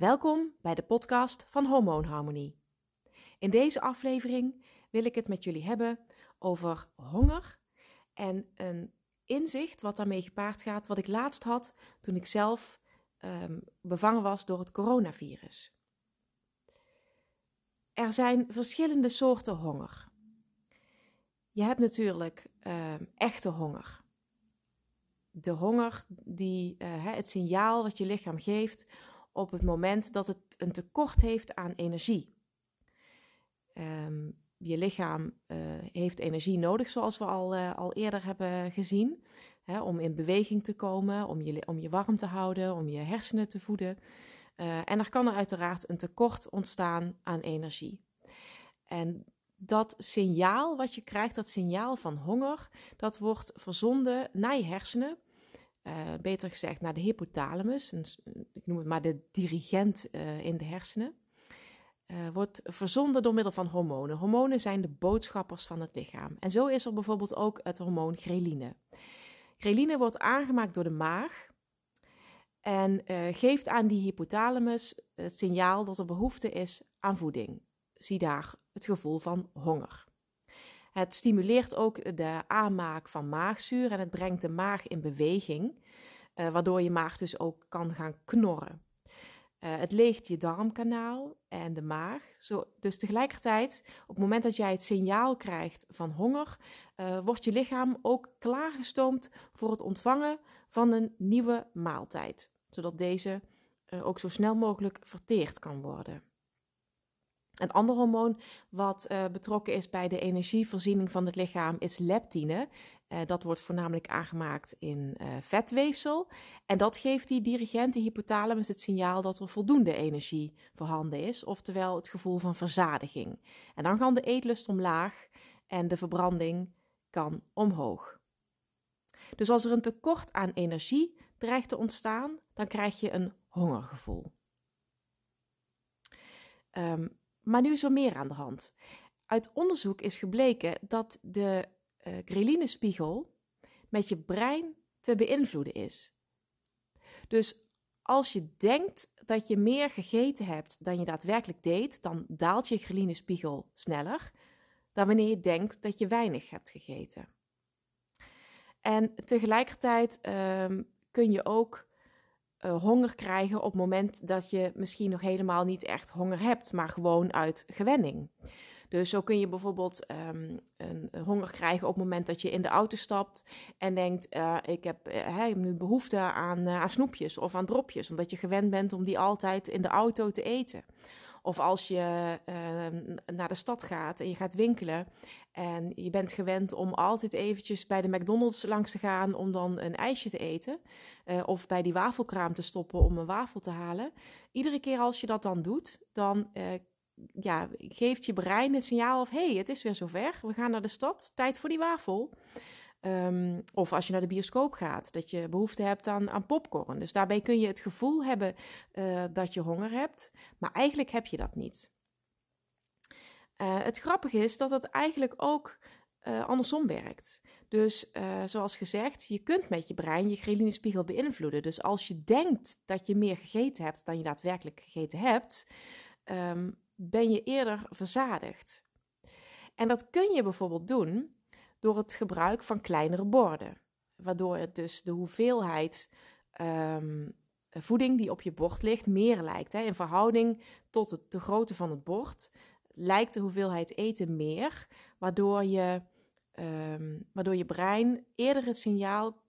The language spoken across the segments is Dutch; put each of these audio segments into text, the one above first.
Welkom bij de podcast van Hormoonharmonie. In deze aflevering wil ik het met jullie hebben over honger en een inzicht wat daarmee gepaard gaat, wat ik laatst had toen ik zelf um, bevangen was door het coronavirus. Er zijn verschillende soorten honger. Je hebt natuurlijk um, echte honger. De honger die uh, het signaal wat je lichaam geeft op het moment dat het een tekort heeft aan energie. Um, je lichaam uh, heeft energie nodig, zoals we al, uh, al eerder hebben gezien. Hè, om in beweging te komen, om je, om je warm te houden, om je hersenen te voeden. Uh, en er kan er uiteraard een tekort ontstaan aan energie. En dat signaal wat je krijgt, dat signaal van honger, dat wordt verzonden naar je hersenen. Uh, beter gezegd naar de hypothalamus, ik noem het maar de dirigent uh, in de hersenen. Uh, wordt verzonden door middel van hormonen. Hormonen zijn de boodschappers van het lichaam. En zo is er bijvoorbeeld ook het hormoon ghreline. Ghreline wordt aangemaakt door de maag en geeft aan die hypothalamus het signaal dat er behoefte is aan voeding. Zie daar het gevoel van honger. Het stimuleert ook de aanmaak van maagzuur en het brengt de maag in beweging, uh, waardoor je maag dus ook kan gaan knorren. Uh, het leegt je darmkanaal en de maag. Zo, dus tegelijkertijd, op het moment dat jij het signaal krijgt van honger, uh, wordt je lichaam ook klaargestoomd voor het ontvangen van een nieuwe maaltijd, zodat deze ook zo snel mogelijk verteerd kan worden. Een ander hormoon wat uh, betrokken is bij de energievoorziening van het lichaam is leptine. Uh, dat wordt voornamelijk aangemaakt in uh, vetweefsel. En dat geeft die dirigent, de hypothalamus, het signaal dat er voldoende energie voorhanden is. Oftewel het gevoel van verzadiging. En dan kan de eetlust omlaag en de verbranding kan omhoog. Dus als er een tekort aan energie dreigt te ontstaan, dan krijg je een hongergevoel. Um, maar nu is er meer aan de hand. Uit onderzoek is gebleken dat de uh, grelinespiegel met je brein te beïnvloeden is. Dus als je denkt dat je meer gegeten hebt dan je daadwerkelijk deed, dan daalt je grelinespiegel sneller dan wanneer je denkt dat je weinig hebt gegeten. En tegelijkertijd um, kun je ook uh, honger krijgen op het moment dat je misschien nog helemaal niet echt honger hebt, maar gewoon uit gewenning. Dus zo kun je bijvoorbeeld um, een honger krijgen op het moment dat je in de auto stapt en denkt: ik, heb, uh, ik heb nu behoefte aan, aan snoepjes of aan dropjes, omdat je gewend bent om die altijd in de auto te eten. Of als je uh, naar de stad gaat en je gaat winkelen en je bent gewend om altijd eventjes bij de McDonald's langs te gaan om dan een ijsje te eten. Uh, of bij die wafelkraam te stoppen om een wafel te halen. Iedere keer als je dat dan doet, dan uh, ja, geeft je brein het signaal of hey, het is weer zover. We gaan naar de stad, tijd voor die wafel. Um, of als je naar de bioscoop gaat, dat je behoefte hebt aan, popcorn. Dus daarbij kun je het gevoel hebben uh, dat je honger hebt, maar eigenlijk heb je dat niet. Uh, het grappige is dat het eigenlijk ook uh, andersom werkt. Dus zoals gezegd, je kunt met je brein je ghreline-spiegel beïnvloeden. Dus als je denkt dat je meer gegeten hebt dan je daadwerkelijk gegeten hebt, um, ben je eerder verzadigd. En dat kun je bijvoorbeeld doen door het gebruik van kleinere borden. Waardoor het dus de hoeveelheid um, voeding die op je bord ligt meer lijkt. Hè. In verhouding tot het, de grootte van het bord lijkt de hoeveelheid eten meer, waardoor je, um, waardoor je brein eerder het signaal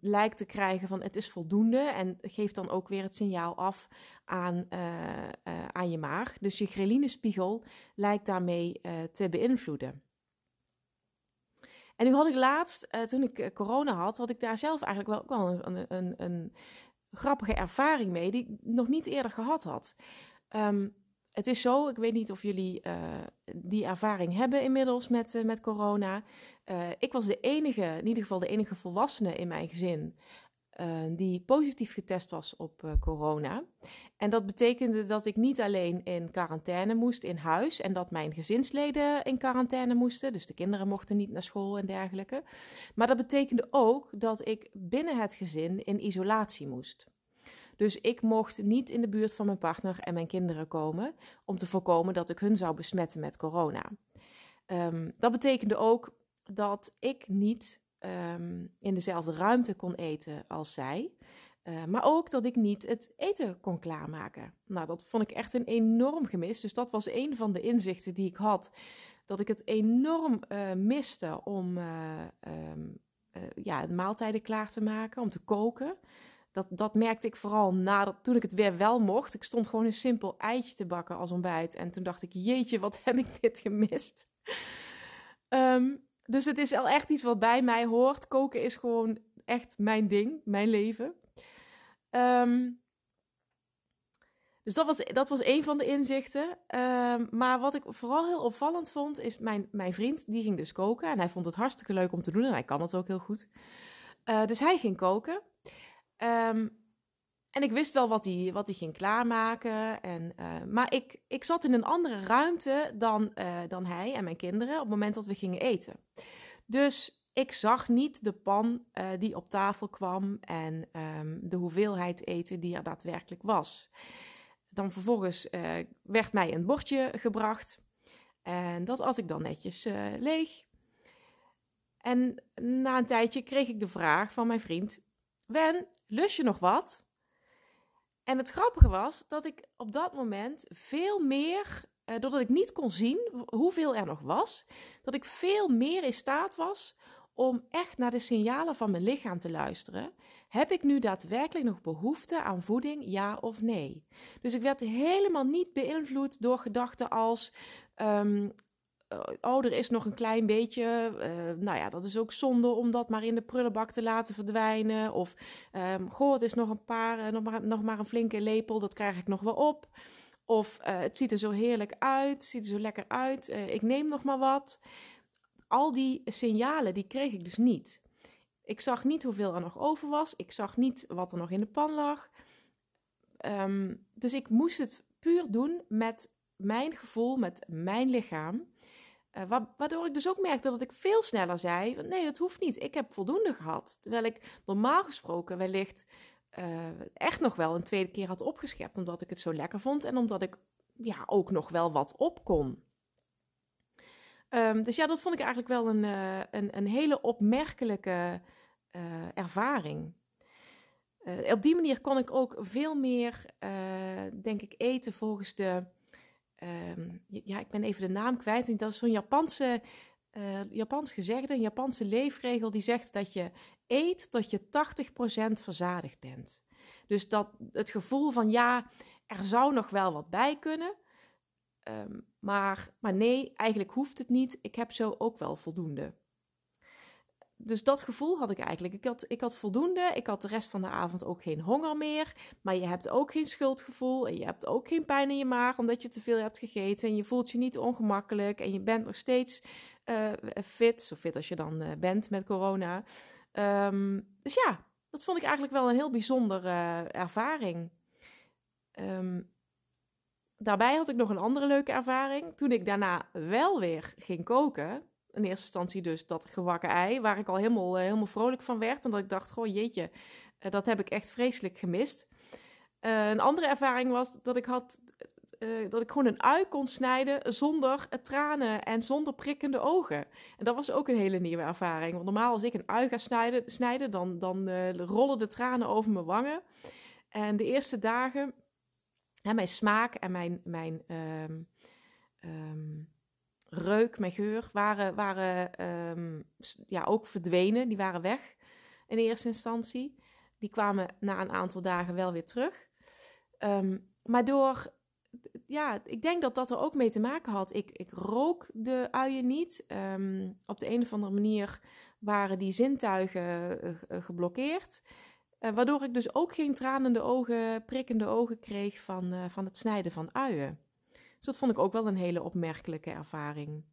lijkt te krijgen van het is voldoende en geeft dan ook weer het signaal af aan, uh, uh, aan je maag. Dus je ghreline-spiegel lijkt daarmee uh, te beïnvloeden. En nu had ik laatst, toen ik corona had, had ik daar zelf eigenlijk wel, wel een, een, een, grappige ervaring mee, die ik nog niet eerder gehad had. Um, het is zo, ik weet niet of jullie uh, die ervaring hebben inmiddels met, uh, met corona. ik was de enige, in ieder geval de enige volwassene in mijn gezin die positief getest was op corona. En dat betekende dat ik niet alleen in quarantaine moest in huis en dat mijn gezinsleden in quarantaine moesten, dus de kinderen mochten niet naar school en dergelijke. Maar dat betekende ook dat ik binnen het gezin in isolatie moest. Dus ik mocht niet in de buurt van mijn partner en mijn kinderen komen om te voorkomen dat ik hun zou besmetten met corona. Ehm, dat betekende ook dat ik niet ehm, in dezelfde ruimte kon eten als zij. Uh, maar ook dat ik niet het eten kon klaarmaken. Nou, dat vond ik echt een enorm gemis. Dus dat was een van de inzichten die ik had. Dat ik het enorm uh, miste om uh, um, ja, maaltijden klaar te maken, om te koken. Dat, dat merkte ik vooral nadat, toen ik het weer wel mocht. Ik stond gewoon een simpel eitje te bakken als ontbijt. En toen dacht ik, jeetje, wat heb ik dit gemist. Um, dus het is wel echt iets wat bij mij hoort. Koken is gewoon echt mijn ding, mijn leven. Um, dus dat was, dat was een van de inzichten. Um, maar wat ik vooral heel opvallend vond, is mijn, mijn vriend, die ging dus koken. En hij vond het hartstikke leuk om te doen en hij kan het ook heel goed. Uh, dus hij ging koken. Um, en ik wist wel wat hij, wat ging klaarmaken. En, uh, maar ik, ik zat in een andere ruimte dan, uh, dan hij en mijn kinderen op het moment dat we gingen eten. Dus ik zag niet de pan uh, die op tafel kwam en um, de hoeveelheid eten die er daadwerkelijk was. Dan vervolgens werd mij een bordje gebracht. En dat at ik dan netjes leeg. En na een tijdje kreeg ik de vraag van mijn vriend: Wen, lust je nog wat? En het grappige was dat ik op dat moment veel meer, eh, doordat ik niet kon zien hoeveel er nog was, dat ik veel meer in staat was om echt naar de signalen van mijn lichaam te luisteren. Heb ik nu daadwerkelijk nog behoefte aan voeding, ja of nee? Dus ik werd helemaal niet beïnvloed door gedachten als: um, oh, er is nog een klein beetje. Uh, nou ja, dat is ook zonde om dat maar in de prullenbak te laten verdwijnen. Of, um, goh, het is nog een paar, uh, nog, maar, nog maar een flinke lepel, dat krijg ik nog wel op. Of het ziet er zo heerlijk uit, het ziet er zo lekker uit, ik neem nog maar wat. Al die signalen, die kreeg ik dus niet. Ik zag niet hoeveel er nog over was. Ik zag niet wat er nog in de pan lag. Um, dus ik moest het puur doen met mijn gevoel, met mijn lichaam. Uh, waardoor ik dus ook merkte dat ik veel sneller zei: nee, dat hoeft niet. Ik heb voldoende gehad. Terwijl ik normaal gesproken wellicht uh, echt nog wel een tweede keer had opgeschept, omdat ik het zo lekker vond en omdat ik ja, ook nog wel wat op kon. Um, dus ja, dat vond ik eigenlijk wel een, uh, een, een, hele opmerkelijke ervaring. op die manier kon ik ook veel meer, denk ik, eten volgens de um, ja, ik ben even de naam kwijt. Dat is zo'n Japanse, uh, Japans gezegde, een Japanse leefregel die zegt dat je eet tot je 80% verzadigd bent. Dus dat het gevoel van ja, er zou nog wel wat bij kunnen. Um, maar, maar nee, eigenlijk hoeft het niet. Ik heb zo ook wel voldoende dus dat gevoel had ik eigenlijk. Ik had, ik had voldoende. Ik had de rest van de avond ook geen honger meer. Maar je hebt ook geen schuldgevoel. En je hebt ook geen pijn in je maag omdat je te veel hebt gegeten. En je voelt je niet ongemakkelijk. En je bent nog steeds uh, fit. Zo fit als je dan uh, bent met corona. Um, dus ja, dat vond ik eigenlijk wel een heel bijzondere uh, ervaring. Um, daarbij had ik nog een andere leuke ervaring. Toen ik daarna wel weer ging koken in eerste instantie dus dat gewakken ei, waar ik al helemaal, uh, helemaal vrolijk van werd. En dat ik dacht, goh jeetje, uh, dat heb ik echt vreselijk gemist. Uh, een andere ervaring was dat ik had dat ik gewoon een ui kon snijden zonder tranen en zonder prikkende ogen. En dat was ook een hele nieuwe ervaring. Want normaal als ik een ui ga snijden, snijden dan, dan rollen de tranen over mijn wangen. En de eerste dagen, hè, mijn smaak en mijn, mijn um, um, reuk, mijn geur waren, waren um, ja, ook verdwenen. Die waren weg in eerste instantie. Die kwamen na een aantal dagen wel weer terug. Um, maar door, ja, ik denk dat dat er ook mee te maken had. Ik, ik rook de uien niet. Um, op de een of andere manier waren die zintuigen uh, geblokkeerd. Uh, waardoor ik dus ook geen tranende ogen, prikkende ogen kreeg van, van het snijden van uien. Dus dat vond ik ook wel een hele opmerkelijke ervaring.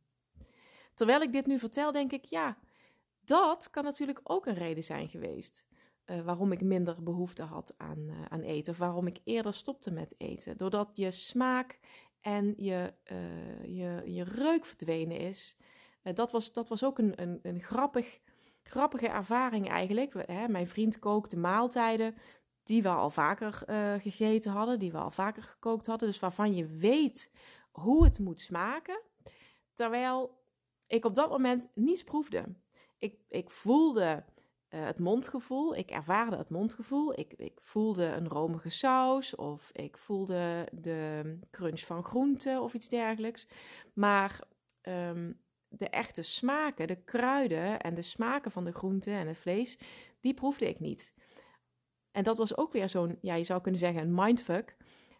Terwijl ik dit nu vertel, denk ik, ja, dat kan natuurlijk ook een reden zijn geweest. Uh, waarom ik minder behoefte had aan, uh, aan eten. Of waarom ik eerder stopte met eten. Doordat je smaak en je, uh, je, je reuk verdwenen is. dat, was, dat was ook een, een, een grappig, grappige ervaring eigenlijk. Hè, mijn vriend kookte maaltijden die we al vaker uh, gegeten hadden, die we al vaker gekookt hadden. Dus waarvan je weet hoe het moet smaken. Terwijl ik op dat moment niets proefde. Ik, ik voelde uh, het mondgevoel, ik ervaarde het mondgevoel. Ik, ik voelde een romige saus of ik voelde de crunch van groenten of iets dergelijks. Maar um, de echte smaken, de kruiden en de smaken van de groenten en het vlees, die proefde ik niet. En dat was ook weer zo'n, ja, je zou kunnen zeggen, een mindfuck.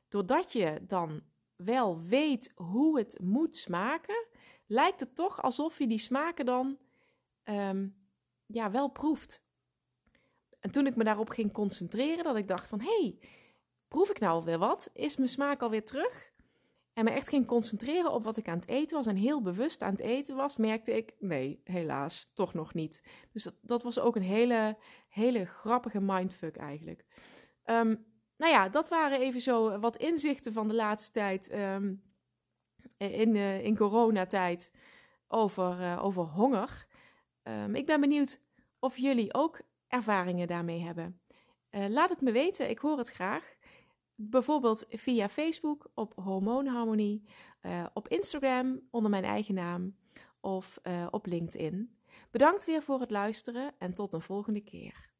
Doordat je dan wel weet hoe het moet smaken, lijkt het toch alsof je die smaken dan um, ja, wel proeft. En toen ik me daarop ging concentreren, dat ik dacht van, hé, hey, proef ik nou alweer wat? Is mijn smaak alweer terug? En me echt ging concentreren op wat ik aan het eten was en heel bewust aan het eten was, merkte ik, nee, helaas, toch nog niet. Dus dat, dat was ook een hele, hele grappige mindfuck eigenlijk. Um, nou ja, dat waren even zo wat inzichten van de laatste tijd um, in, uh, in coronatijd over, uh, over honger. Um, ik ben benieuwd of jullie ook ervaringen daarmee hebben. Uh, laat het me weten, ik hoor het graag. Bijvoorbeeld via Facebook op Hormoonharmonie, uh, op Instagram onder mijn eigen naam of uh, op LinkedIn. Bedankt weer voor het luisteren en tot een volgende keer.